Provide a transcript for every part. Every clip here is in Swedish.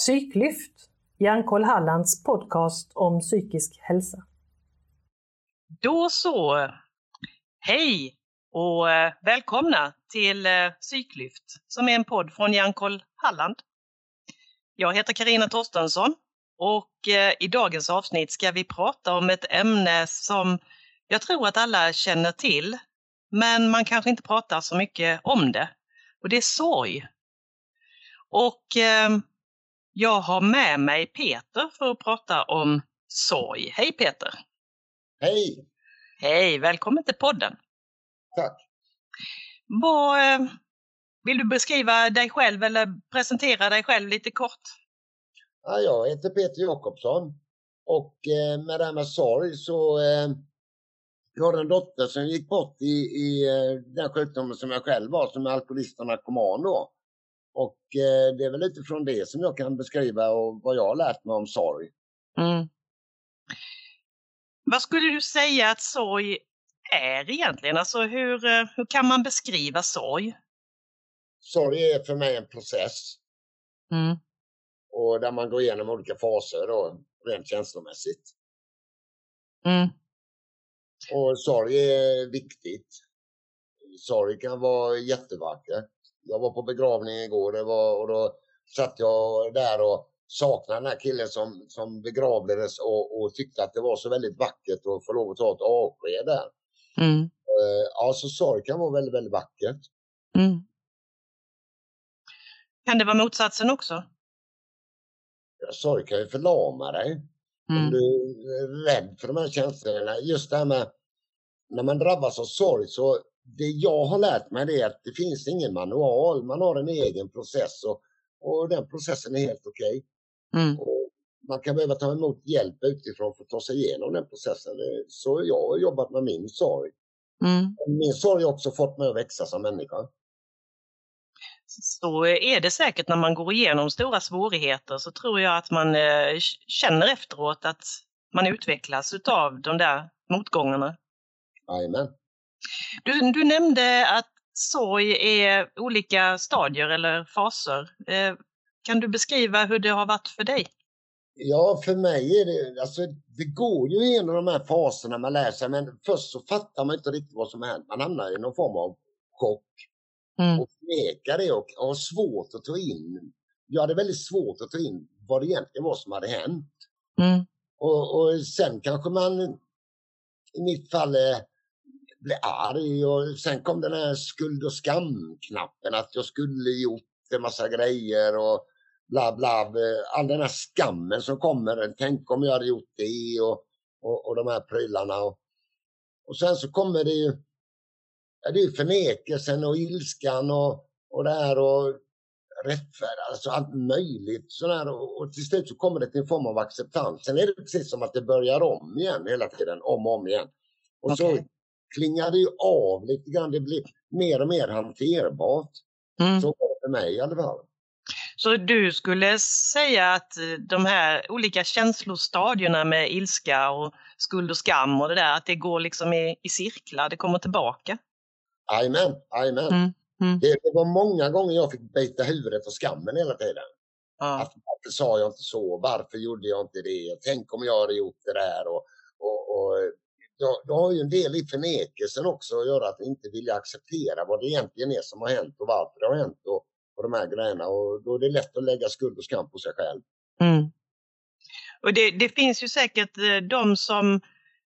Psyklyft, Hjärnkoll Hallands podcast om psykisk hälsa. Då så. Hej och eh, välkomna till eh, Psyklyft som är en podd från Hjärnkoll Halland. Jag heter Karina Torstensson och eh, i dagens avsnitt ska vi prata om ett ämne som jag tror att alla känner till, men man kanske inte pratar så mycket om det. Och det är sorg. Och jag har med mig Peter för att prata om sorg. Hej Peter! Hej! Hej, välkommen till podden! Tack! Vad, eh, vill du beskriva dig själv eller presentera dig själv lite kort? Ja, jag heter Peter Jakobsson och eh, med det här med sorg så eh, jag har en dotter som gick bort i, i den sjukdomen som jag själv har som är alkoholist och narkoman då. Och eh, det är väl utifrån det som jag kan beskriva och vad jag har lärt mig om sorg. Mm. Vad skulle du säga att sorg är egentligen? Alltså hur, eh, hur kan man beskriva sorg? Sorg är för mig en process. Mm. Och där man går igenom olika faser då, rent känslomässigt. Mm. Och sorg är viktigt. Sorg kan vara jättevackert jag var på begravning igår det var, och då satt jag där och saknade den här killen som, som begravdes och, och tyckte att det var så väldigt vackert att få lov att ta ett avsked där. Mm. Uh, ja, så sorg kan vara väldigt, väldigt vackert. Mm. Kan det vara motsatsen också? Ja, sorg kan ju förlama dig. Mm. Om du är rädd för de här känslorna. Just det här med när man drabbas av sorg så det jag har lärt mig är att det finns ingen manual. Man har en egen process och, och den processen är helt okej. Okay. Mm. Man kan behöva ta emot hjälp utifrån för att ta sig igenom den processen. Så jag har jobbat med min sorg. Mm. Min sorg har också fått mig att växa som människa. Så är det säkert när man går igenom stora svårigheter så tror jag att man eh, känner efteråt att man utvecklas utav de där motgångarna. Jajamän. Du, du nämnde att sorg är olika stadier eller faser. Eh, kan du beskriva hur det har varit för dig? Ja, för mig är det, alltså det går ju igenom de här faserna man lär sig, men först så fattar man inte riktigt vad som hänt. Man hamnar i någon form av chock mm. och förnekar det och har svårt att ta in. Jag hade väldigt svårt att ta in vad det egentligen var som hade hänt. Mm. Och, och sen kanske man, i mitt fall, blev arg och sen kom den här skuld och skamknappen att jag skulle gjort en massa grejer och bla bla. All den här skammen som kommer. Tänk om jag hade gjort det och, och, och de här prylarna. Och, och sen så kommer det ju ja, det är förnekelsen och ilskan och, och det här och rättfärd, alltså allt möjligt. Sådär. Och, och till slut så kommer det till en form av acceptans. Sen är det precis som att det börjar om igen hela tiden, om och om igen. Och okay. så klingade ju av lite grann. Det blev mer och mer hanterbart. Mm. Så var det för mig i alla fall. Så du skulle säga att eh, de här olika känslostadierna med ilska och skuld och skam och det där, att det går liksom i, i cirklar, det kommer tillbaka? Jajamän, jajamän. Mm. Mm. Det, det, var många gånger jag fick bita huvudet för skammen hela tiden. Ja. Att, varför sa jag inte så? Varför gjorde jag inte det? Tänk om jag hade gjort det där? Och, och, och det har ju en del i förnekelsen också att göra att inte vilja acceptera vad det egentligen är som har hänt och varför det har hänt och, och de här grejerna. Och då är det lätt att lägga skuld och skam på sig själv. Mm. Och det, det, finns ju säkert eh, de som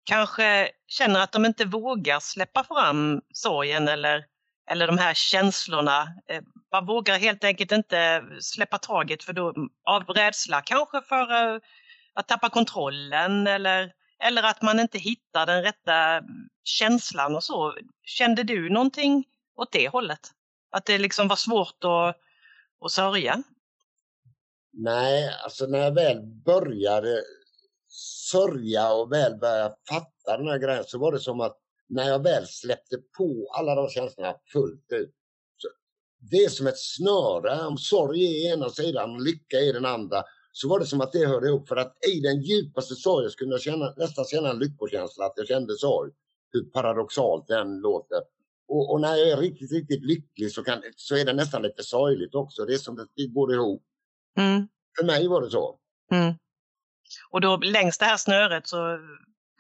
kanske känner att de inte vågar släppa fram sorgen eller, eller de här känslorna. Eh, man vågar helt enkelt inte släppa taget för då, av rädsla kanske för eh, att tappa kontrollen eller eller att man inte hittar den rätta känslan och så. Kände du någonting åt det hållet? Att det liksom var svårt att, att sörja? Nej, alltså när jag väl började sörja och väl började fatta den här grejen så var det som att när jag väl släppte på alla de känslorna fullt ut. Så det är som ett snöre. Om sorg är ena sidan och lycka är den andra så var det som att det hörde ihop. För att i den djupaste sorgen skulle jag känna, nästan känna en lyckokänsla, att jag kände sorg. Hur paradoxalt den låter. Och, och, när jag är riktigt, riktigt lycklig så, kan, så är det nästan lite sorgligt också. Det är som att det går ihop. Mm. För mig var det så. Mm. Och då längs det här snöret så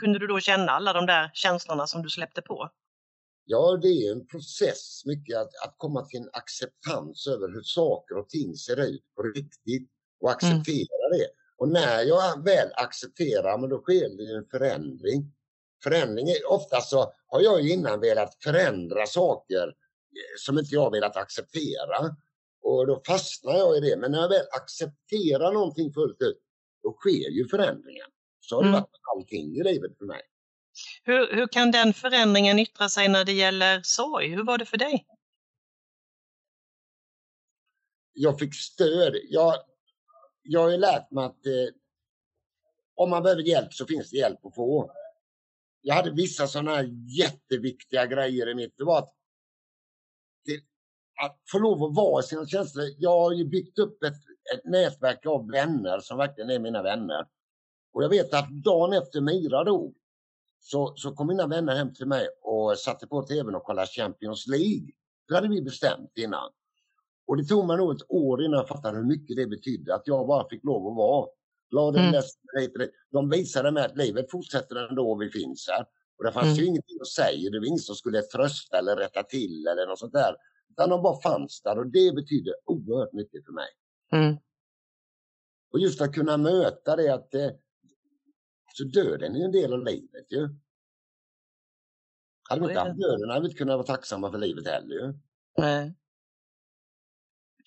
kunde du då känna alla de där känslorna som du släppte på? Ja, det är en process mycket att, att komma till en acceptans över hur saker och ting ser ut på riktigt och acceptera mm. det. Och när jag väl accepterar, men då sker det en förändring. Förändring är, ofta så har jag innan velat förändra saker eh, som inte jag velat acceptera. Och då fastnar jag i det. Men när jag väl accepterar någonting fullt ut, då sker ju förändringen. Så har det mm. varit med allting i livet för mig. Hur, hur kan den förändringen yttra sig när det gäller sorg? Hur var det för dig? Jag fick stöd. Jag, jag har ju lärt mig att eh, om man behöver hjälp så finns det hjälp att få. Jag hade vissa sådana här jätteviktiga grejer i mitt. Det var att, till, att få lov att vara i sina känslor. Jag har ju byggt upp ett, ett nätverk av vänner som verkligen är mina vänner. Och jag vet att dagen efter Mira dog så, så kom mina vänner hem till mig och satte på tvn och kollade Champions League. Det hade vi bestämt innan. Och det tog mig nog ett år innan jag fattade hur mycket det betydde att jag bara fick lov att vara glad mm. ledsen. De visade mig att livet fortsätter ändå och vi finns här. Och det fanns mm. ju ingenting att säga. Det var ingen som skulle trösta eller rätta till eller något sånt där. Utan de bara fanns där och det betydde oerhört mycket för mig. Mm. Och just att kunna möta det att eh, så döden är en del av livet ju. Hade vi inte haft döden hade vi inte kunnat vara tacksamma för livet heller ju. Nej.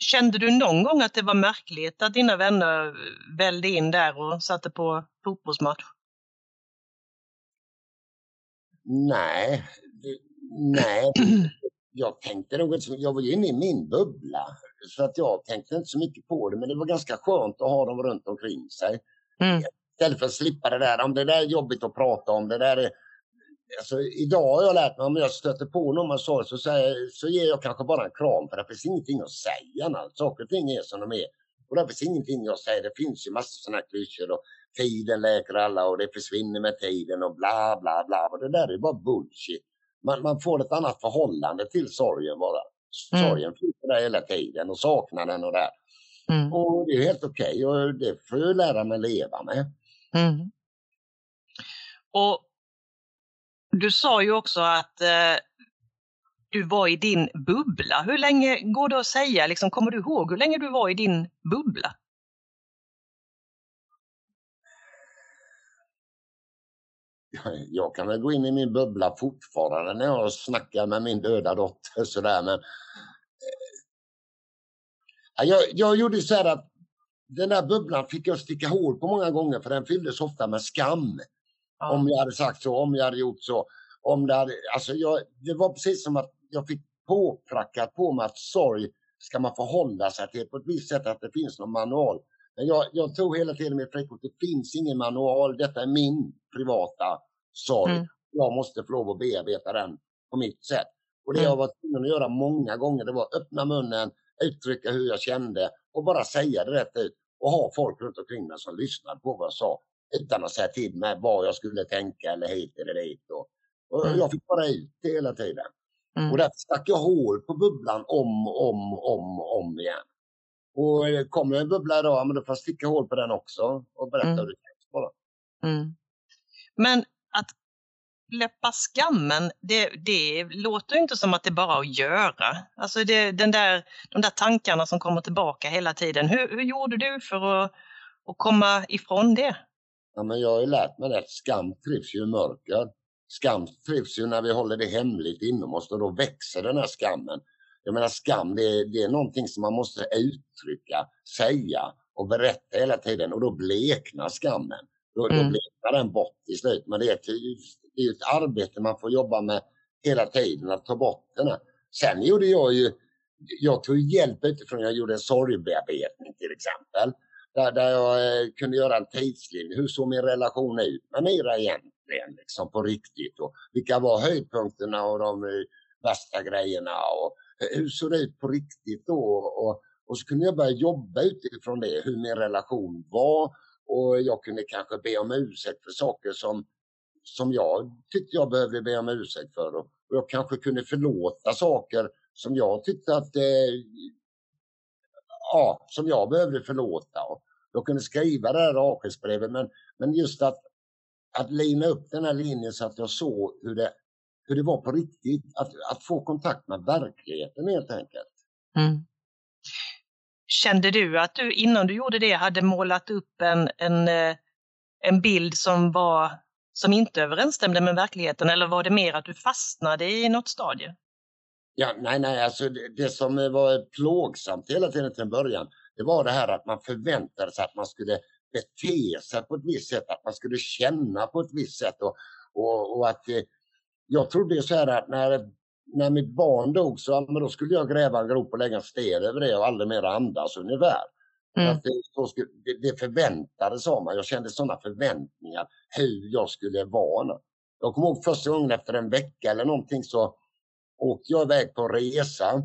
Kände du någon gång att det var märkligt att dina vänner välde in där och satte på fotbollsmatch? Nej, nej. Jag tänkte nog inte Jag var ju inne i min bubbla. Så att jag tänkte inte så mycket på det. Men det var ganska skönt att ha dem runt omkring sig. Mm. Istället för att slippa det där. Om det där är jobbigt att prata om. Det där är, alltså, idag har jag lärt mig om jag stöter på någon man sa så, säger, så ger jag kanske bara en kram för det finns ingenting att säga. Allt. Saker och ting är som de är. Och det finns ingenting jag säger. Det finns ju massor sådana här klyschor. Och tiden läker alla och det försvinner med tiden och bla bla bla. Och det där är bara bullshit. Man, man får ett annat förhållande till sorgen bara. Mm. Sorgen finns där hela tiden och saknaden och det. Mm. Och det är helt okej okay, och det får jag lära mig leva med. Mm. Och du sa ju också att eh, du var i din bubbla. Hur länge går det att säga? Liksom, kommer du ihåg hur länge du var i din bubbla? Jag kan väl gå in i min bubbla fortfarande när jag snackar med min döda dotter sådär men eh, jag, jag gjorde så här att den där bubblan fick jag sticka hål på många gånger för den fylldes ofta med skam. Ja. Om jag hade sagt så, om jag hade gjort så. Om det, hade, alltså jag, det var precis som att jag fick påprackat på mig att sorg ska man förhålla sig till på ett visst sätt, att det finns någon manual. Men jag, jag tror hela tiden med Fredrik att det finns ingen manual. Detta är min privata sorg. Mm. Jag måste få lov att bearbeta den på mitt sätt. Och det mm. jag var tvungen att göra många gånger, det var öppna munnen, uttrycka hur jag kände och bara säga det rätt ut och ha folk runt omkring mig som lyssnade på vad jag sa utan att säga till mig vad jag skulle tänka eller hit eller dit. Och, och mm. Jag fick bara ut det hela tiden. Mm. Och därför stack jag hål på bubblan om, om, om, om igen. Och kommer en bubbla idag, men då får jag sticka hål på den också och berätta mm. hur det känns bara. Mm. Men att släppa skammen, det, det låter inte som att det bara är att göra. Alltså det, den där, de där tankarna som kommer tillbaka hela tiden. Hur, hur gjorde du för att, att komma ifrån det? Ja, men jag har ju lärt mig det skam trivs ju i mörker. Skam trivs ju när vi håller det hemligt inom oss och då växer den här skammen. Jag menar skam, det är, det är någonting som man måste uttrycka, säga och berätta hela tiden och då bleknar skammen. Då, mm. då bleknar den bort till slut. Men det är, ett, det är ett arbete man får jobba med hela tiden, att ta bort den här. Sen gjorde jag ju, jag tog hjälp utifrån, jag gjorde en sorgbearbetning till exempel. Där, där jag eh, kunde göra en tidslinje. Hur såg min relation ut med Mira egentligen? Liksom på riktigt. Och vilka var höjdpunkterna och de eh, värsta grejerna? Och hur såg det ut på riktigt då? Och, och så kunde jag börja jobba utifrån det, hur min relation var. Och jag kunde kanske be om ursäkt för saker som, som jag tyckte jag behövde be om ursäkt för. Och, och jag kanske kunde förlåta saker som jag tyckte att eh, ja, som jag behövde förlåta. Och, jag kunde skriva det här avskedsbrevet men, men just att, att lina upp den här linjen så att jag såg hur det, hur det var på riktigt. Att, att få kontakt med verkligheten helt enkelt. Mm. Kände du att du innan du gjorde det hade målat upp en, en, eh, en bild som, var, som inte överensstämde med verkligheten eller var det mer att du fastnade i något stadie? Ja, nej, nej, alltså det, det som var plågsamt hela tiden till början, det var det här att man förväntade sig att man skulle bete sig på ett visst sätt, att man skulle känna på ett visst sätt och, och, och att eh, jag trodde så här att när när mitt barn dog så men då skulle jag gräva en grop och lägga en sten över det och aldrig mer andas ungefär. Mm. Att det, skulle, det, det förväntades av mig. Jag kände sådana förväntningar hur jag skulle vara. Jag kommer ihåg första gången efter en vecka eller någonting så åkte jag iväg på resa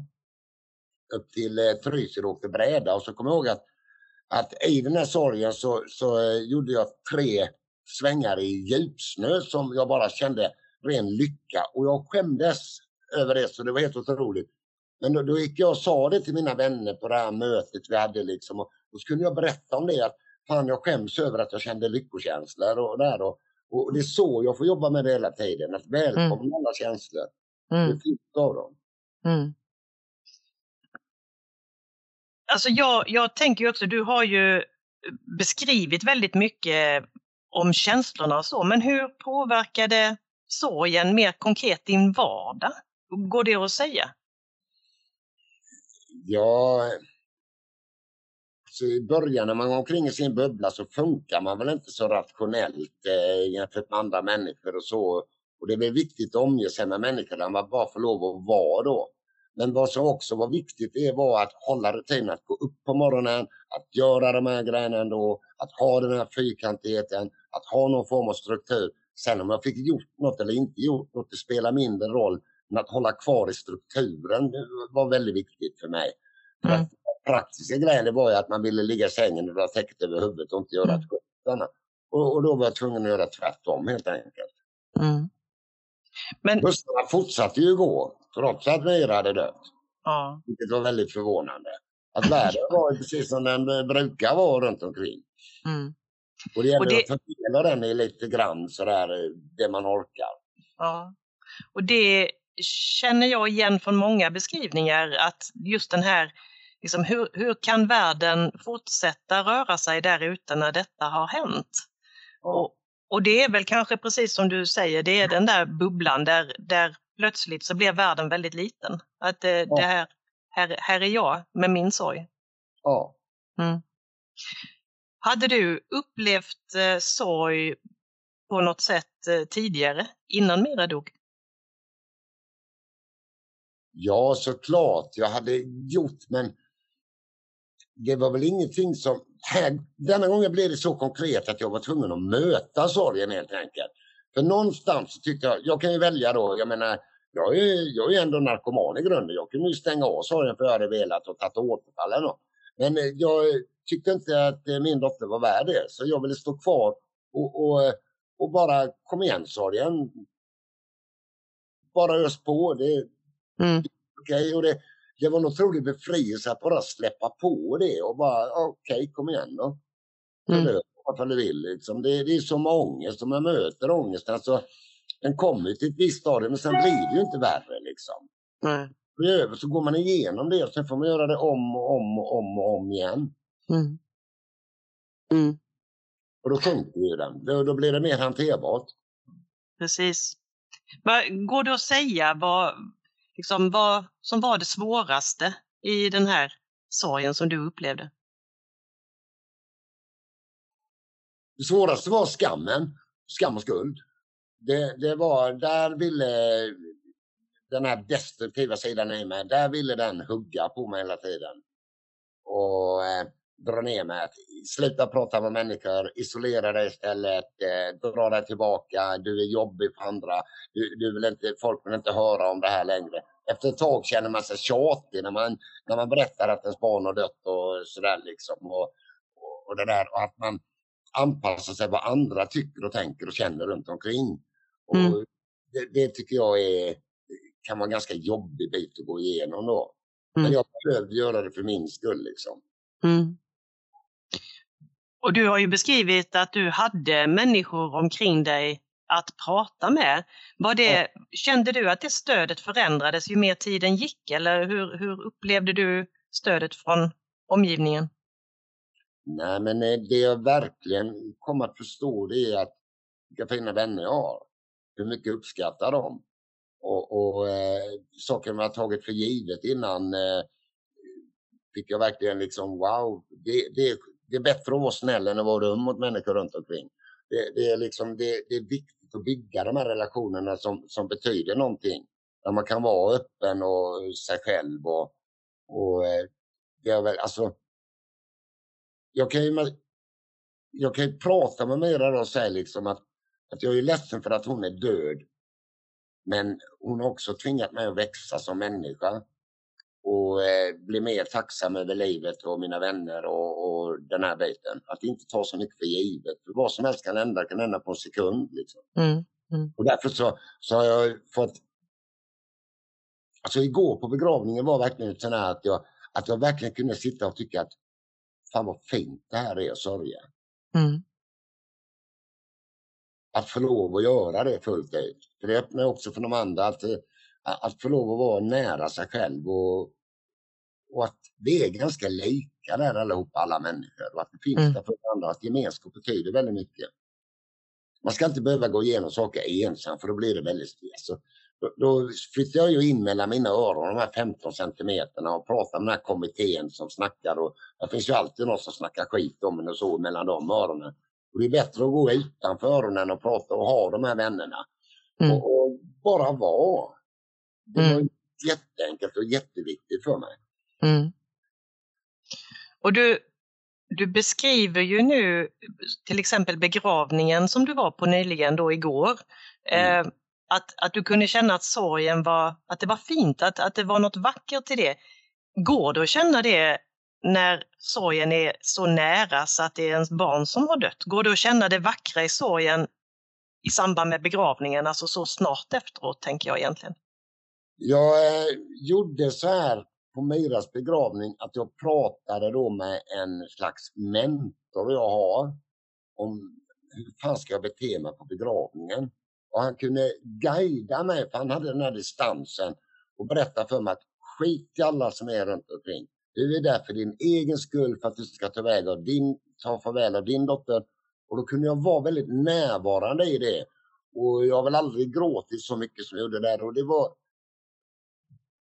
upp till eh, Trysil och åkte bräda och så kommer jag ihåg att, att i den här sorgen så, så eh, gjorde jag tre svängar i djupsnö som jag bara kände ren lycka och jag skämdes över det så det var helt otroligt. Men då, då gick jag och sa det till mina vänner på det här mötet vi hade liksom och då skulle jag berätta om det att fan jag skäms över att jag kände lyckokänslor och där och, och det är så jag får jobba med det hela tiden, att välkomna mm. alla känslor. Mm. Det är fint av dem. Mm. Alltså jag, jag tänker också, du har ju beskrivit väldigt mycket om känslorna och så, men hur påverkade sorgen mer konkret din vardag? Går det att säga? Ja, så i början när man går omkring i sin bubbla så funkar man väl inte så rationellt eh, jämfört med andra människor och så. Och det väl viktigt att omge sig med människor där man bara får lov att vara då. Men vad som också var viktigt det var att hålla rutinen, att gå upp på morgonen, att göra de här grejerna ändå, att ha den här fyrkantigheten, att ha någon form av struktur. Sen om jag fick gjort något eller inte gjort något, det spelar mindre roll. Men att hålla kvar i strukturen var väldigt viktigt för mig. För mm. att praktiska grejen var ju att man ville ligga i sängen och dra täcket över huvudet och inte göra mm. ett. Och, och, då var jag tvungen att göra tvärtom helt enkelt. Mm. Men... Bussarna fortsatte ju gå trots att Myra hade dött. Ja. Vilket var väldigt förvånande. Att världen var precis som den brukar vara runt omkring. Mm. Och det gäller och det... att fördela den i lite grann sådär, det man orkar. Ja. Och det känner jag igen från många beskrivningar att just den här, liksom, hur, hur kan världen fortsätta röra sig där ute när detta har hänt? Och, och det är väl kanske precis som du säger, det är den där bubblan där, där plötsligt så blir världen väldigt liten. Att det, ja. det här, här, här är jag med min sorg. Ja. Mm. Hade du upplevt eh, sorg på något sätt eh, tidigare, innan Mira dog? Ja, såklart. Jag hade gjort, men det var väl ingenting som... Här, denna gången blev det så konkret att jag var tvungen att möta sorgen helt enkelt. För någonstans tyckte jag, jag kan ju välja då, jag menar, jag är, jag är ändå narkoman i grunden. Jag kunde ju stänga av sorgen för jag hade velat och tagit återfall eller något. Men eh, jag tyckte inte att eh, min dotter var värd det, så jag ville stå kvar och, och, och bara kom igen sorgen. Bara ös på. Det, Mm. Okay, och det, det var en otrolig befrielse att bara släppa på det och bara okej, okay, kom igen då. Mm. Vad du vill liksom. Det, det är som ångest, om man möter ångesten. Alltså, den kommer till ett visst stadium men sen blir det ju inte värre liksom. Mm. över så går man igenom det och sen får man göra det om och om och om och om igen. Mm. Mm. Och då sjunker ju den. Då, då blir det mer hanterbart. Precis. Går det att säga vad, liksom, vad som var det svåraste i den här sorgen som du upplevde? Det svåraste var skammen, skam och skuld. Det, det var, där ville den här destruktiva sidan i mig, där ville den hugga på mig hela tiden. Och eh, dra ner. Att sluta prata med människor, isolera dig istället, eh, dra dig tillbaka, du är jobbig för andra, du, du vill inte, folk vill inte höra om det här längre. Efter ett tag känner man sig tjatig när man, när man berättar att ens barn har dött och sådär liksom. Och, och, och det där och att man anpassar sig vad andra tycker och tänker och känner runt omkring. Och mm. det, det, tycker jag är, kan vara en ganska jobbig bit att gå igenom då. Mm. Men jag behövde göra det för min skull liksom. Mm. Och du har ju beskrivit att du hade människor omkring dig att prata med. Var det. Kände du att det stödet förändrades ju mer tiden gick eller hur, hur upplevde du stödet från omgivningen? Nej, men eh, det jag verkligen kom att förstå det är att vilka fina vänner jag har. Hur mycket jag uppskattar dem. Och, och eh, saker man har tagit för givet innan eh, fick jag verkligen liksom wow, det, det, det är bättre att vara snäll än att vara dum mot människor runt omkring. Det, det är liksom, det, det, är viktigt att bygga de här relationerna som, som betyder någonting. Där man kan vara öppen och sig själv och, och eh, det är väl, alltså jag kan ju, jag kan ju prata med Mira och säga liksom att, att jag är ledsen för att hon är död. Men hon har också tvingat mig att växa som människa och eh, bli mer tacksam över livet och mina vänner och, och, den här biten. Att inte ta så mycket för givet. För vad som helst kan hända, kan hända på en sekund. Liksom. Mm, mm. Och därför så, så har jag fått... Alltså igår på begravningen var verkligen så att jag, att jag verkligen kunde sitta och tycka att fan vad fint det här är att sörja. Mm. Att få lov att göra det fullt ut. För det öppnar också för de andra att, att få lov att vara nära sig själv och, och att vi är ganska lika där allihopa, alla människor. Och att det finns mm. där för andra, att gemenskap betyder väldigt mycket. Man ska inte behöva gå igenom saker ensam för då blir det väldigt stress. Då, då flyttar jag ju in mellan mina öron, de här 15 centimeterna och pratar med den här kommittén som snackar. Och det finns ju alltid någon som snackar skit om en och så mellan de öronen. Och det är bättre att gå utanför öronen och prata och ha de här vännerna. Mm. Och, och, bara vara. Det var mm. jätteenkelt och jätteviktigt för mig. Mm. Och du, du beskriver ju nu till exempel begravningen som du var på nyligen då igår. Mm. Eh, att, att du kunde känna att sorgen var, att det var fint, att, att det var något vackert i det. Går det att känna det när sorgen är så nära så att det är ens barn som har dött? Går det att känna det vackra i sorgen i samband med begravningen, alltså så snart efteråt, tänker jag egentligen? Jag eh, gjorde så här på Miras begravning att jag pratade då med en slags mentor jag har om hur fan ska jag bete mig på begravningen? Och han kunde guida mig, för han hade den här distansen och berätta för mig att skit i alla som är runt omkring. Du är där för din egen skull, för att du ska ta, väg av din, ta farväl av din dotter. Och då kunde jag vara väldigt närvarande i det. Och jag har väl aldrig gråtit så mycket som jag gjorde där. Och det var,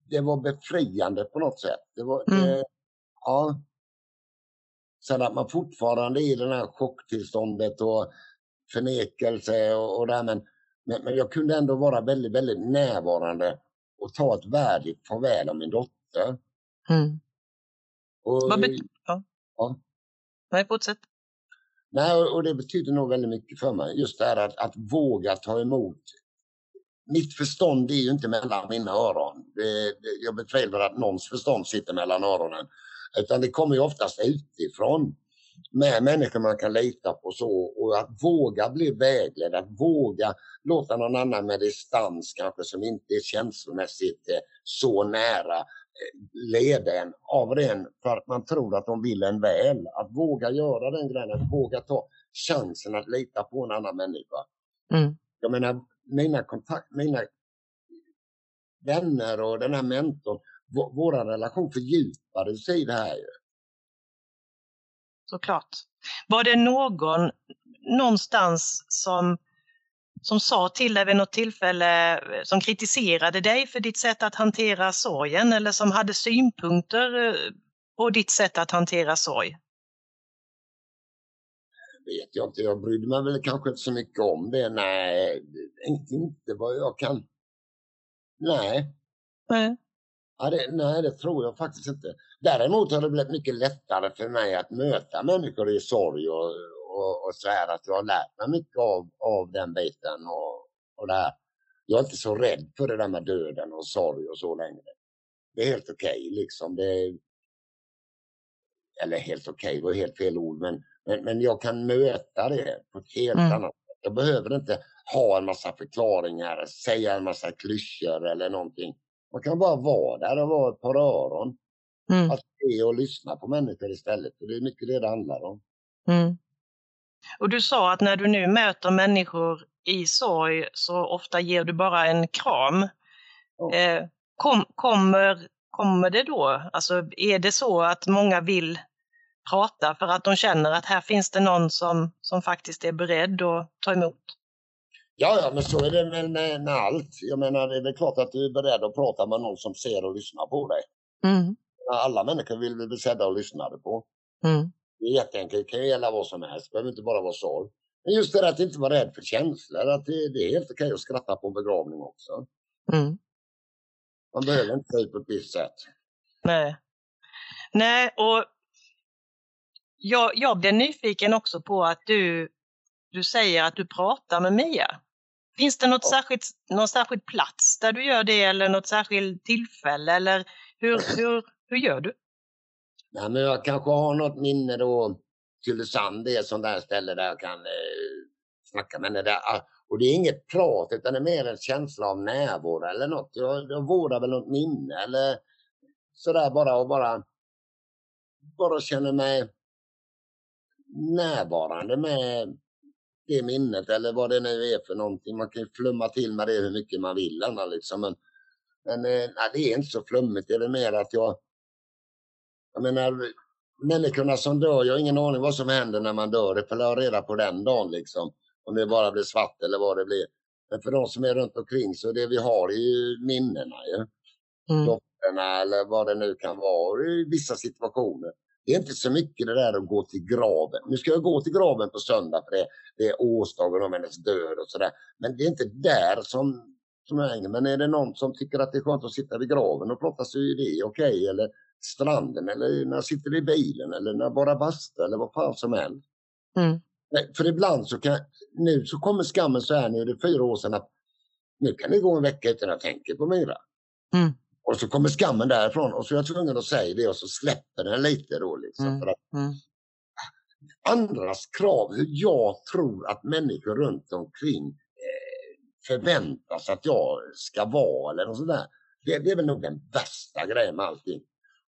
det var befriande på något sätt. Det var, mm. det, ja. Sen att man fortfarande är i det här chocktillståndet och förnekelse och, och det här, men men, men jag kunde ändå vara väldigt, väldigt närvarande och ta ett värdigt farväl av min dotter. Mm. Och, Vad betyder ja. ja. Nej, fortsätt. Nej, och, och det betyder nog väldigt mycket för mig. Just det här att, att våga ta emot. Mitt förstånd är ju inte mellan mina öron. Jag betvivlar att någons förstånd sitter mellan öronen. Utan det kommer ju oftast utifrån med människor man kan lita på så och att våga bli vägledd, att våga låta någon annan med distans kanske som inte är känslomässigt eh, så nära eh, leda en av den för att man tror att de vill en väl. Att våga göra den grejen, att våga ta chansen att lita på en annan människa. Mm. Jag menar, mina kontakt, mina vänner och den här mentorn, vår relation fördjupades i det här ju såklart. Var det någon någonstans som, som sa till dig vid något tillfälle, som kritiserade dig för ditt sätt att hantera sorgen eller som hade synpunkter eh, på ditt sätt att hantera sorg? Vet jag inte. Jag brydde mig väl kanske inte så mycket om det. Nej, inte vad jag kan. Nej. Nej. Ja, det, nej, det tror jag faktiskt inte. Däremot har det blivit mycket lättare för mig att möta människor i sorg och, och, och så här att jag har lärt mig mycket av, av den biten och, och det här. Jag är inte så rädd för det där med döden och sorg och så längre. Det är helt okej okay, liksom. Det, eller helt okej okay, var helt fel ord, men, men, men jag kan möta det på ett helt mm. annat sätt. Jag behöver inte ha en massa förklaringar, säga en massa klyschor eller någonting. Man kan bara vara där och vara ett par öron. Mm. Att se och lyssna på människor istället. För det är mycket det det handlar om. Mm. Och du sa att när du nu möter människor i sorg så ofta ger du bara en kram. Ja. Eh, kom, kommer, kommer det då, alltså är det så att många vill prata för att de känner att här finns det någon som, som faktiskt är beredd att ta emot? Ja, ja, men så är det med, med, med, allt. Jag menar, det är väl klart att du är beredd att prata med någon som ser och lyssnar på dig. Mm. Alla människor vill vi bli sedda och lyssnade på. Mm. Det är jätteenkelt, det kan gälla vad som helst, det behöver inte bara vara sorg. Men just det där att inte vara rädd för känslor, att det, det är helt okej att skratta på en begravning också. Mm. Man behöver inte ta ut på ett visst sätt. Nej. Nej, och jag, jag blev nyfiken också på att du, du säger att du pratar med Mia. Finns det något ja. särskilt, någon särskild plats där du gör det eller något särskilt tillfälle eller hur, hur, hur gör du? Nej, men jag kanske har något minne då. Tylösand är ett sånt där ställe där jag kan eh, snacka med henne. Och det är inget prat utan det är mer en känsla av närvaro eller något. Jag, jag vårdar väl något minne eller sådär bara och bara, bara känner mig närvarande med det minnet eller vad det nu är för någonting. Man kan ju flumma till med det hur mycket man vill. Liksom. Men, men eh, nej, det är inte så flummigt. Det är mer att jag jag menar, människorna som dör, jag har ingen aning vad som händer när man dör. Det får jag reda på den dagen liksom. Om det bara blir svart eller vad det blir. Men för de som är runt omkring så det vi har är ju minnena ju. Mm. Dofterna eller vad det nu kan vara i vissa situationer. Det är inte så mycket det där att gå till graven. Nu ska jag gå till graven på söndag för det, det är årsdagen av hennes död och sådär. Men det är inte där som, som jag hänger. Men är det någon som tycker att det är skönt att sitta vid graven och prata så är det okej. Okay. Eller stranden eller när jag sitter i bilen eller när jag bara bastar eller vad fan som helst. Mm. För ibland så kan, nu så kommer skammen så här, nu är det fyra år sedan att nu kan det gå en vecka utan att jag tänker på Mira. Mm. Och så kommer skammen därifrån och så är jag tvungen att säga det och så släpper den lite då liksom. Mm. För att, mm. Andras krav, hur jag tror att människor runt omkring eh, förväntas att jag ska vara eller något sådär. Det, det är väl nog den värsta grejen med allting.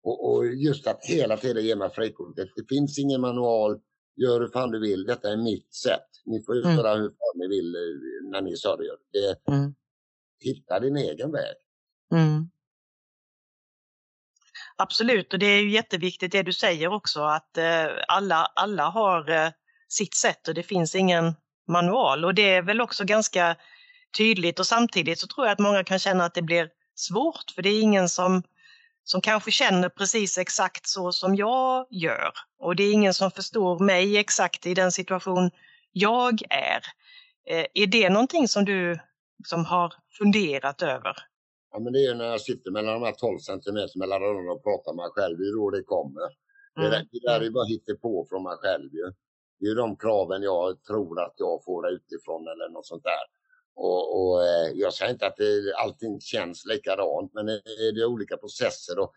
Och, och just att hela tiden ge mig frikortet. Det finns ingen manual. Gör hur fan du vill. Detta är mitt sätt. Ni får göra mm. hur fan ni vill eh, när ni sörjer. Det, mm. Hitta din egen väg. Mm. Absolut, och det är ju jätteviktigt det du säger också att eh, alla, alla har eh, sitt sätt och det finns ingen manual. Och det är väl också ganska tydligt och samtidigt så tror jag att många kan känna att det blir svårt för det är ingen som som kanske känner precis exakt så som jag gör. Och det är ingen som förstår mig exakt i den situation jag är. Eh, är det någonting som du som har funderat över? Ja, men det är när jag sitter mellan de här 12 centimeter mellan öronen och pratar med mig själv. Det är då det kommer. Mm. Det, det där är bara på från mig själv ju. Det är de kraven jag tror att jag får utifrån eller något sånt där. Och, och eh, jag säger inte att det, allting känns likadant, men det är olika processer och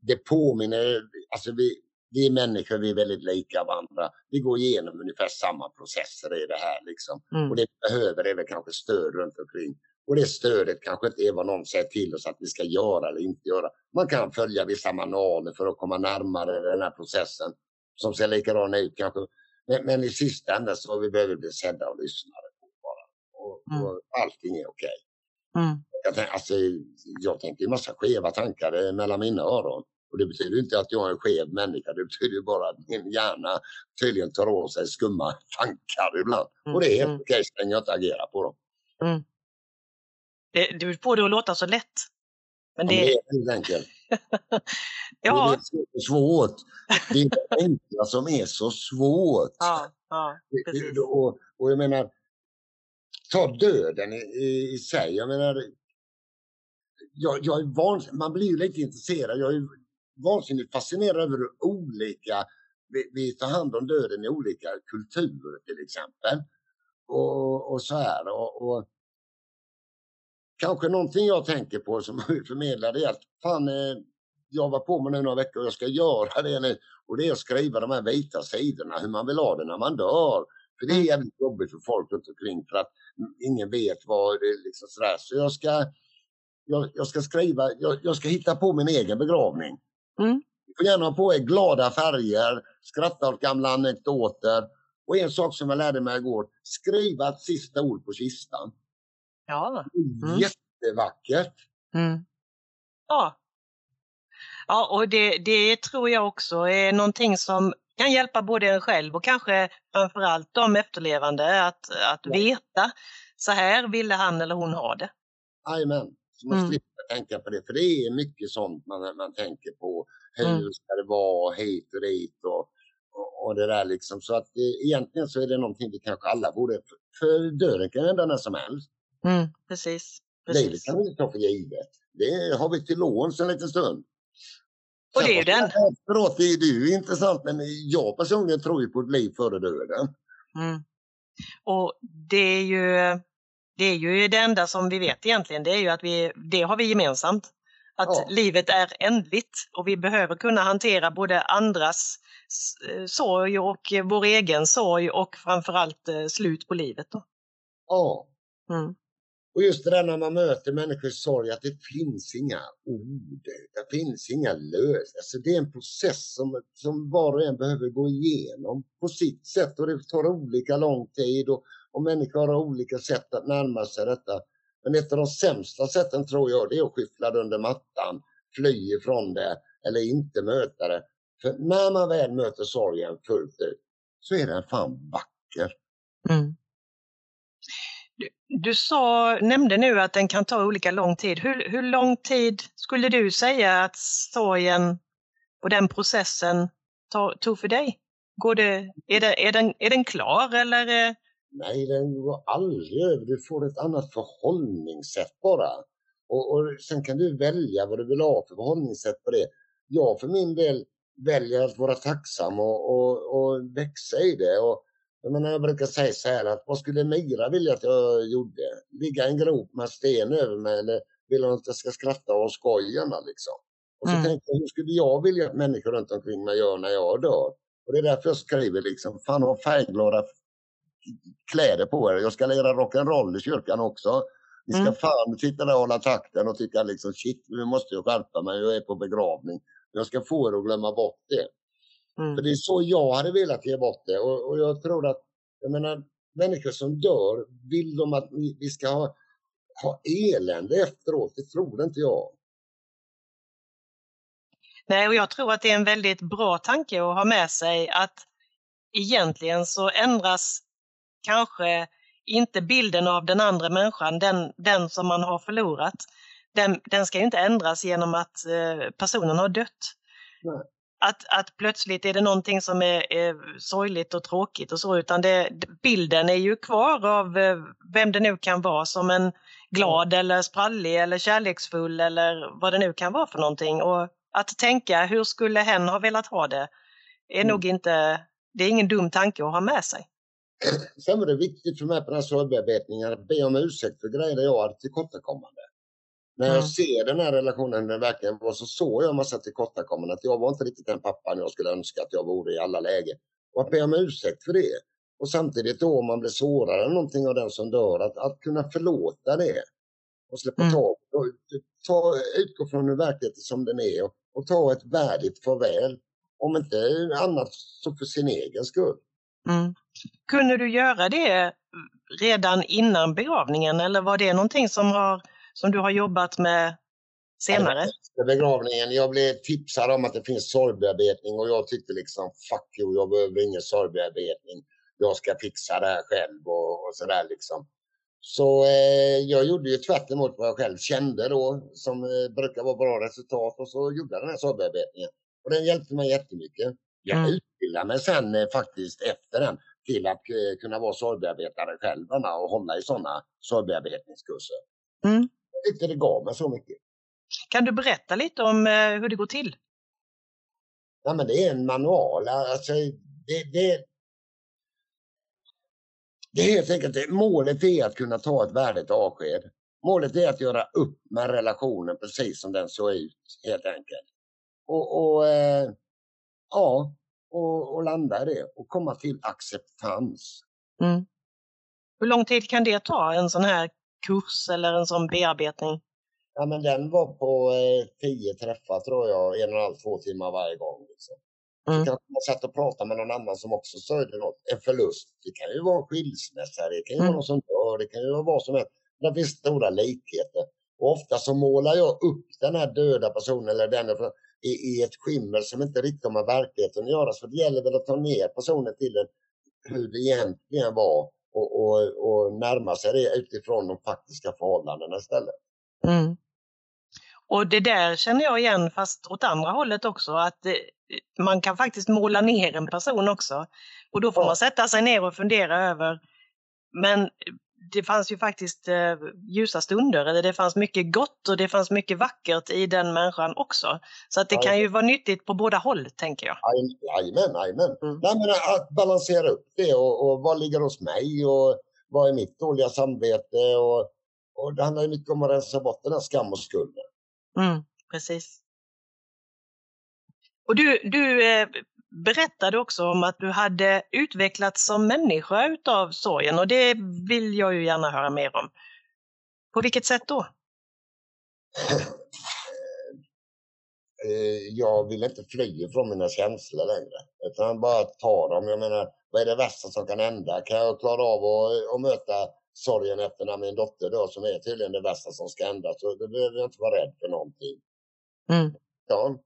det påminner, alltså vi, vi är människor, vi är väldigt lika varandra. Vi går igenom ungefär samma processer i det här liksom. Mm. Och det vi behöver är väl kanske stöd runt omkring. Och det stödet kanske inte är vad någon säger till oss att vi ska göra eller inte göra. Man kan följa vissa manualer för att komma närmare den här processen som ser likadan ut kanske. Men, men i sista änden så vi behöver bli sedda och lyssnade mm. och allting är okej. Okay. Mm. Jag, alltså, jag tänker en massa skeva tankar eh, mellan mina öron. Och det betyder inte att jag är en skev människa, det betyder bara att min hjärna tydligen tar åt sig skumma tankar ibland. Mm. Och det är helt mm. okej så länge jag inte agerar på dem. Mm. Det, du får det att låta så lätt. Men det, ja, det är helt enkelt. ja. Det är så svårt. Det är det enkla som är så svårt. Ja, ja, precis. Och, och jag menar, ta döden i, i, i sig. Jag menar, jag, jag är vans, man blir ju lite intresserad. Jag är vansinnigt fascinerad över hur olika vi, vi tar hand om döden i olika kulturer till exempel. Och, och så här. Och, och, kanske någonting jag tänker på som förmedlar det är att fan, eh, jag var på mig nu några veckor och jag ska göra det nu. Och det är att skriva de här vita sidorna, hur man vill ha det när man dör. För det är jävligt jobbigt för folk runt omkring för att ingen vet vad det är liksom sådär. Så jag ska, jag, jag ska skriva, jag, jag, ska hitta på min egen begravning. Mm. Ni får gärna ha på er glada färger, skratta åt gamla anekdoter Och en sak som jag lärde mig igår, skriva ett sista ord på kistan. Ja. Mm. Jättevackert. Mm. Ja. Ja, och det, det tror jag också är någonting som kan hjälpa både en själv och kanske framförallt de efterlevande att, att ja. veta så här ville han eller hon ha det. Jajamän, så man mm. slipper tänka på det. För det är mycket sånt man, man tänker på. Hur mm. ska det vara hit och dit och, och, och det där liksom. Så att det, egentligen så är det någonting vi kanske alla borde, för, döden kan hända när som helst. Mm, precis. precis. Livet kan vi inte ta för givet. Det har vi till låns en liten stund. Och det är ju den. Efteråt, det är ju intressant men jag personligen tror ju på ett liv före döden. Mm. Och det är ju det är ju det enda som vi vet egentligen, det är ju att vi, det har vi gemensamt. Att ja. livet är ändligt och vi behöver kunna hantera både andras eh, sorg och vår egen sorg och framförallt eh, slut på livet. Då. Ja. Mm. Och just det där när man möter människors sorg, att det finns inga ord, det finns inga lösningar. Alltså det är en process som, som var och en behöver gå igenom på sitt sätt och det tar olika lång tid och, och människor har olika sätt att närma sig detta. Men ett av de sämsta sätten tror jag, det är att skyffla det under mattan, fly ifrån det eller inte möta det. För när man väl möter sorgen fullt ut så är den fan vacker. Mm. Du sa, nämnde nu att den kan ta olika lång tid. Hur, hur lång tid skulle du säga att sorgen och den processen tog för dig? Går det, är, det, är, den, är den klar eller? Eh? Nej, den går aldrig över. Du får ett annat förhållningssätt bara. Och, och sen kan du välja vad du vill ha för förhållningssätt på det. Jag för min del väljer att vara tacksam och, och, och växa i det. Och jag, menar, jag brukar säga så här att vad skulle Mira vilja att jag gjorde? Ligga i en grop med sten över mig eller vill hon att jag ska skratta och skoja liksom? Och så mm. tänkte jag, hur skulle jag vilja att människor runt omkring mig gör när jag dör? Och det är därför jag skriver liksom, fan ha färgglada kläder på er. Jag ska lira rock'n'roll i kyrkan också. Ni ska mm. fan sitta där och hålla takten och tycka liksom shit, nu måste jag skärpa mig, jag är på begravning. Jag ska få er att glömma bort det. Mm. För det är så jag hade velat ge bort det och, och jag tror att, jag menar, människor som dör, vill de att vi ska ha, ha elände efteråt? Det tror inte jag. Nej, och jag tror att det är en väldigt bra tanke att ha med sig att egentligen så ändras kanske inte bilden av den andra människan, den, den som man har förlorat. Den, den ska inte ändras genom att eh, personen har dött. Nej att, att plötsligt är det någonting som är, är sorgligt och tråkigt och så, utan det, bilden är ju kvar av eh, vem det nu kan vara som en glad eller sprallig eller kärleksfull eller vad det nu kan vara för någonting. Och att tänka hur skulle hen ha velat ha det är mm. nog inte, det är ingen dum tanke att ha med sig. Sen var det viktigt för mig på den här sorgbearbetningen att be om ursäkt för grejer jag hade tillkortakommande. När jag ser den här relationen, den verkligen var, så såg jag en massa tillkortakommanden. Att jag var inte riktigt den pappan jag skulle önska att jag vore i alla lägen. Och att be om ursäkt för det. Och samtidigt då om man blir sårad eller någonting av den som dör, att, att kunna förlåta det. Och släppa mm. tag och ta, utgå från hur verkligheten som den är och, och ta ett värdigt farväl. Om inte annat så för sin egen skull. Mm. Kunde du göra det redan innan begravningen eller var det någonting som har som du har jobbat med senare? Efter begravningen, jag blev tipsad om att det finns sorgbearbetning och jag tyckte liksom fuck you, jag behöver ingen sorgbearbetning. Jag ska fixa det här själv och, och sådär liksom. Så eh, jag gjorde ju tvärt emot vad jag själv kände då som eh, brukar vara bra resultat och så gjorde jag den här sorgbearbetningen. Och den hjälpte mig jättemycket. Jag mm. utbildade mig sen eh, faktiskt efter den till att eh, kunna vara sorgbearbetare själv och hålla i sådana sorgbearbetningskurser. Mm tyckte det gav mig så mycket. Kan du berätta lite om eh, hur det går till? Ja, men det är en manual. Alltså, det, det, det är helt enkelt, målet är att kunna ta ett värdigt avsked. Målet är att göra upp med relationen precis som den såg ut, helt enkelt. Och, och eh, ja, och, och, landa i det och komma till acceptans. Mm. Hur lång tid kan det ta, en sån här kurs eller en sån bearbetning? Ja, men den var på eh, tio träffar tror jag, en och en halv, två timmar varje gång. Liksom. Mm. Kanske man satt och pratade med någon annan som också sörjde något. En förlust. Det kan ju vara en skilsmässa, det kan ju mm. vara någon som dör, det kan ju vara vad som helst. Det finns stora likheter. Och ofta så målar jag upp den här döda personen eller den i, i ett skimmer som inte riktigt har med verkligheten att göra. Så det gäller väl att ta ner personen till en, hur det egentligen var och, och, och närma sig det utifrån de faktiska förhållandena istället. Mm. Och det där känner jag igen fast åt andra hållet också att man kan faktiskt måla ner en person också. Och då får man sätta sig ner och fundera över men det fanns ju faktiskt eh, ljusa stunder, eller det fanns mycket gott och det fanns mycket vackert i den människan också. Så att det kan ju vara nyttigt på båda håll, tänker jag. Jajamän, jajamän. Mm. Nej, men att balansera upp det och, och vad ligger hos mig och vad är mitt dåliga samvete och, och det handlar ju mycket om att rensa bort den här skam och skulden. Mm, precis. Och du, du eh, berättade också om att du hade utvecklats som människa utav sorgen och det vill jag ju gärna höra mer om. På vilket sätt då? Eh, jag vill inte fly från mina känslor längre, utan bara ta dem. Jag menar, vad är det värsta som kan hända? Kan jag klara av att, att möta sorgen efter när min dotter dör, som är tydligen det värsta som ska hända, så då behöver jag inte vara rädd för någonting. Mm. Ja,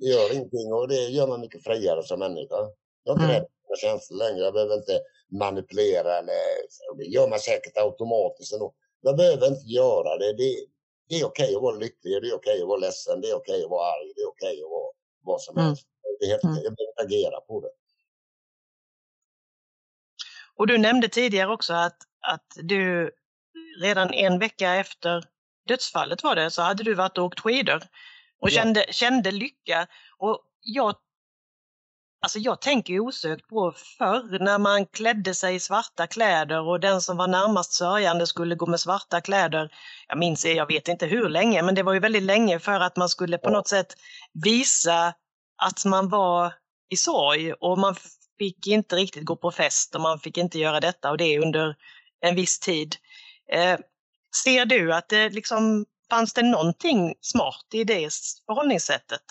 det gör ingenting och det gör man mycket friare som människa. Jag är inte mm. rädd för känslor längre. Jag behöver inte manipulera eller det gör man säkert automatiskt ändå. Jag behöver inte göra det. Det, det är okej okay att vara lycklig, det är okej okay att vara ledsen, det är okej okay att vara arg, det är okej att vara vad som mm. helst. Det är helt, mm. Jag behöver agera på det. Och du nämnde tidigare också att, att du redan en vecka efter dödsfallet var det, så hade du varit och åkt skidor och kände, ja. kände lycka. Och jag, alltså jag tänker osökt på förr när man klädde sig i svarta kläder och den som var närmast sörjande skulle gå med svarta kläder. Jag minns, jag vet inte hur länge, men det var ju väldigt länge för att man skulle på något sätt visa att man var i sorg och man fick inte riktigt gå på fest och man fick inte göra detta och det under en viss tid. Eh, ser du att det liksom Fanns det någonting smart i det förhållningssättet?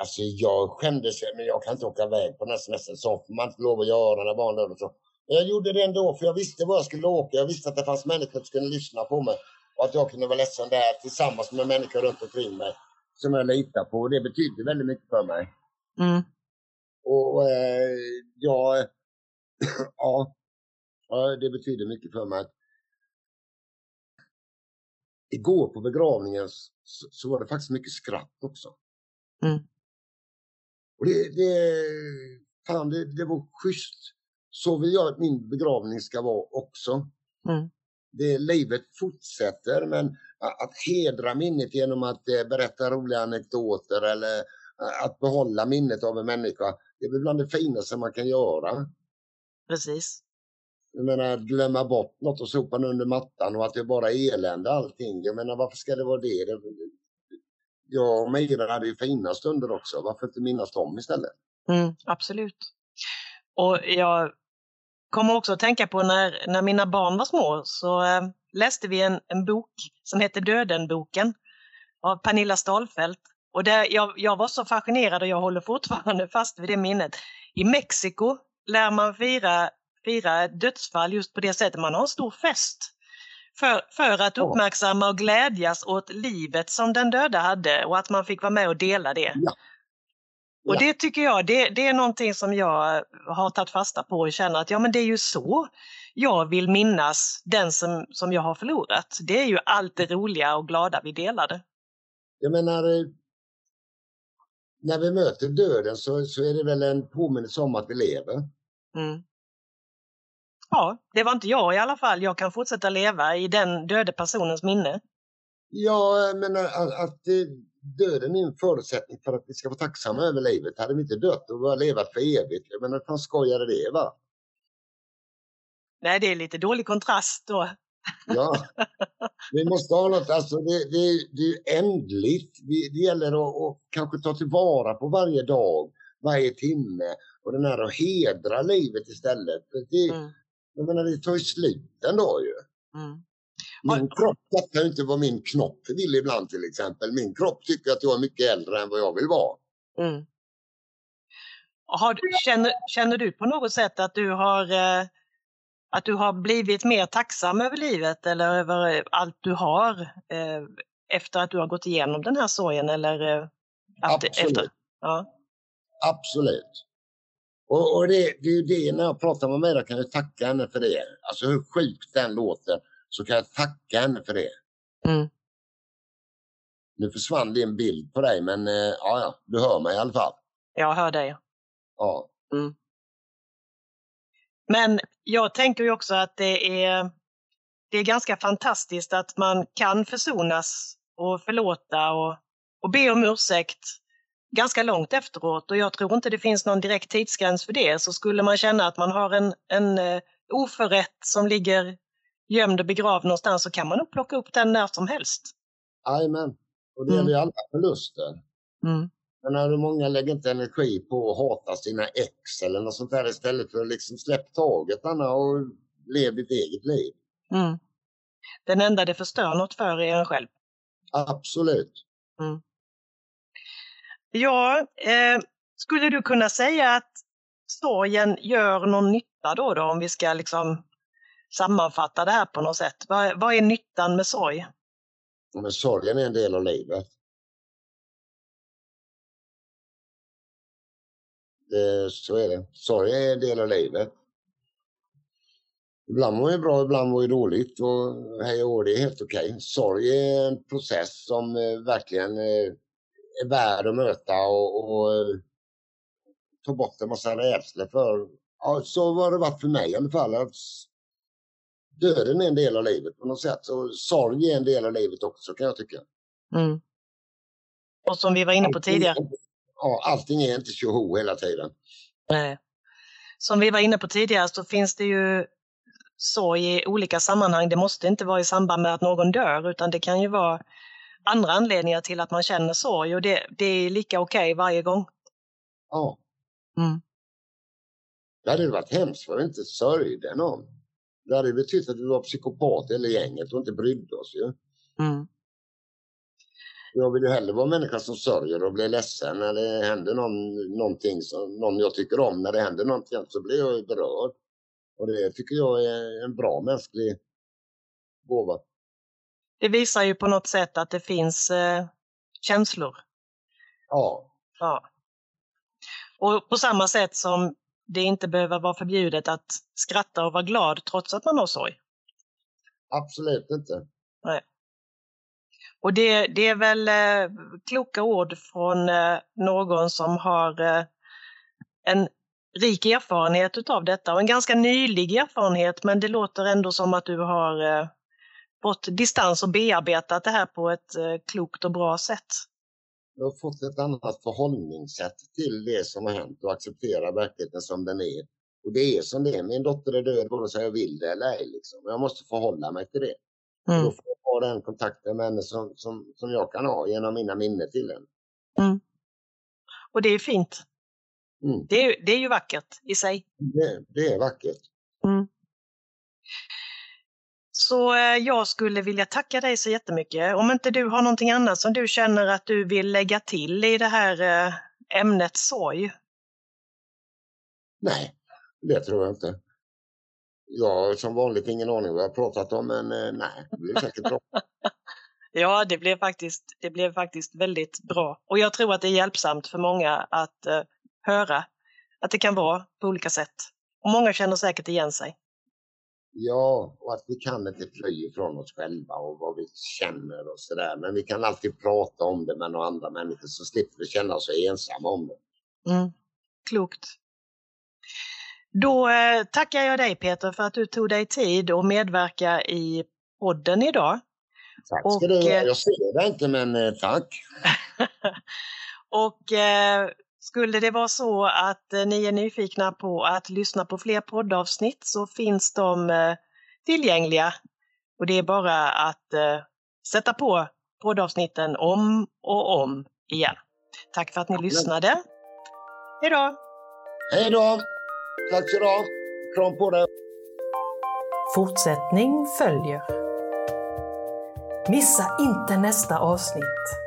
Alltså jag skämdes, men jag kan inte åka iväg på den här semestern. Så får man inte lov att göra när barnen och så. Men jag gjorde det ändå, för jag visste var jag skulle åka. Jag visste att det fanns människor som skulle lyssna på mig. Och att jag kunde vara ledsen där tillsammans med människor runt omkring mig. Som jag litar på. Och det betyder väldigt mycket för mig. Mm. Och eh, ja, ja, det betyder mycket för mig igår på begravningen så, så, var det faktiskt mycket skratt också. Mm. Och det, det, fan, det, det var schysst. Så vill jag att min begravning ska vara också. Mm. Det, livet fortsätter men att hedra minnet genom att eh, berätta roliga anekdoter eller eh, att behålla minnet av en människa. Det är bland det finaste man kan göra. Precis. Jag menar, glömma bort något och sopa under mattan och att det bara är elände allting. Jag menar, varför ska det vara det? det jag och Meira hade ju fina stunder också. Varför inte minnas dem istället? Mm, absolut. Och jag kommer också att tänka på när, när mina barn var små så äh, läste vi en, en bok som hette Dödenboken av Pernilla Stalfelt. Och där jag, jag var så fascinerad och jag håller fortfarande fast vid det minnet. I Mexiko lär man fira fira dödsfall just på det sättet. Man har en stor fest för, för att uppmärksamma och glädjas åt livet som den döda hade och att man fick vara med och dela det. Ja. Och ja. det tycker jag, det, det, är någonting som jag har tagit fasta på och känner att ja men det är ju så jag vill minnas den som, som jag har förlorat. Det är ju allt det roliga och glada vi delade. Jag menar, eh, när vi möter döden så, så är det väl en påminnelse om att vi lever. Mm. Ja, det var inte jag i alla fall. Jag kan fortsätta leva i den döde personens minne. Ja, men att, att döden är en förutsättning för att vi ska vara tacksamma över livet. Hade vi inte dött och bara levat för evigt, jag menar, fan skojade det va? Nej, det är lite dålig kontrast då. Ja, vi måste ha något, alltså det, det, det är ändligt. Det, det gäller att, att kanske ta tillvara på varje dag, varje timme och den här att hedra livet istället. Det, mm. Jag menar, det tar ju slut en dag ju. Mm. Min kropp fattar ju inte vad min knopp vill ibland till exempel. Min kropp tycker att jag är mycket äldre än vad jag vill vara. Mm. har, känner, känner du på något sätt att du har eh, att du har blivit mer tacksam över livet eller över allt du har eh, efter att du har gått igenom den här sorgen? Eller, eh, Absolut. Efter, ja. Absolut. Och, och det, det är ju det, när jag pratar med Mera kan jag tacka henne för det. Alltså hur sjukt den låter så kan jag tacka henne för det. Mm. Nu försvann din bild på dig men eh, ja, ja, du hör mig i alla fall. Jag hör dig. Ja. Mm. Men jag tänker ju också att det är, det är ganska fantastiskt att man kan försonas och förlåta och, och be om ursäkt ganska långt efteråt och jag tror inte det finns någon direkt tidsgräns för det. Så skulle man känna att man har en, en uh, oförrätt som ligger gömd och begravd någonstans så kan man nog plocka upp den när som helst. Jajamän, och det gäller mm. ju alla förluster. Mm. Men när många lägger inte energi på att hata sina ex eller något sånt där istället för att liksom släppa taget Anna och leva ditt eget liv. Mm. Den enda det förstör något för är en själv. Absolut. Mm. Ja, eh, skulle du kunna säga att sorgen gör någon nytta då, då om vi ska liksom sammanfatta det här på något sätt? Vad, vad är nyttan med sorg? Men sorgen är en del av livet. Det, så är det. Sorg är en del av livet. Ibland mår vi bra, ibland mår vi dåligt och hej och det är helt okej. Okay. Sorg är en process som eh, verkligen eh, är värd att möta och, och eh, ta bort en massa rädslor för. Ja, så har det varit för mig i alla fall. Döden är en del av livet på något sätt. Så sorg är en del av livet också kan jag tycka. Mm. Och som vi var inne på tidigare. Ja, allting är inte tjoho hela tiden. Nej. Som vi var inne på tidigare så finns det ju sorg i olika sammanhang. Det måste inte vara i samband med att någon dör utan det kan ju vara andra anledningar till att man känner sorg och det, det är lika okej okay varje gång. Ja. Mm. Det hade varit hemskt för att inte sörjde någon. Det hade betytt att vi var psykopat eller gänget och inte brydde oss ju. Mm. Jag vill ju hellre vara människa som sörjer och blir ledsen när det händer någon, någonting som någon jag tycker om. När det händer någonting så blir jag berörd. Och det tycker jag är en bra mänsklig gåva det visar ju på något sätt att det finns eh, känslor. Ja. ja. Och på samma sätt som det inte behöver vara förbjudet att skratta och vara glad trots att man har sorg. Absolut inte. Nej. Och det, det är väl eh, kloka ord från eh, någon som har eh, en rik erfarenhet utav detta och en ganska nylig erfarenhet men det låter ändå som att du har eh, fått distans och bearbetat det här på ett eh, klokt och bra sätt. Jag har fått ett annat förhållningssätt till det som har hänt och acceptera verkligheten som den är. Och det är som det är. Min dotter är död vare sig jag vill det eller ej. Liksom. Jag måste förhålla mig till det. Mm. Då får jag ha den kontakten med henne som, som, som jag kan ha genom mina minnen till henne. Mm. Och det är fint. Mm. Det, är, det är ju vackert i sig. Det, det är vackert. Mm. Så eh, jag skulle vilja tacka dig så jättemycket. Om inte du har någonting annat som du känner att du vill lägga till i det här eh, ämnet sorg? Nej, det tror jag inte. Jag har som vanligt ingen aning vad jag pratat om, men eh, nej, det blir säkert bra. ja, det blev, faktiskt, det blev faktiskt väldigt bra. Och jag tror att det är hjälpsamt för många att uh, höra att det kan vara på olika sätt. Och många känner säkert igen sig. Ja, och att vi kan inte fly ifrån oss själva och vad vi känner och sådär. Men vi kan alltid prata om det med några andra människor så slipper vi känna oss ensamma om det. Mm. Klokt. Då eh, tackar jag dig Peter för att du tog dig tid att medverka i podden idag. Tack ska och, du ha. Eh, jag ser det inte men eh, tack. och eh, skulle det vara så att eh, ni är nyfikna på att lyssna på fler poddavsnitt så finns de eh, tillgängliga. Och det är bara att eh, sätta på poddavsnitten om och om igen. Tack för att ni lyssnade. Hej då! Hej då! Tack så du. Kram på dig! Fortsättning följer. Missa inte nästa avsnitt.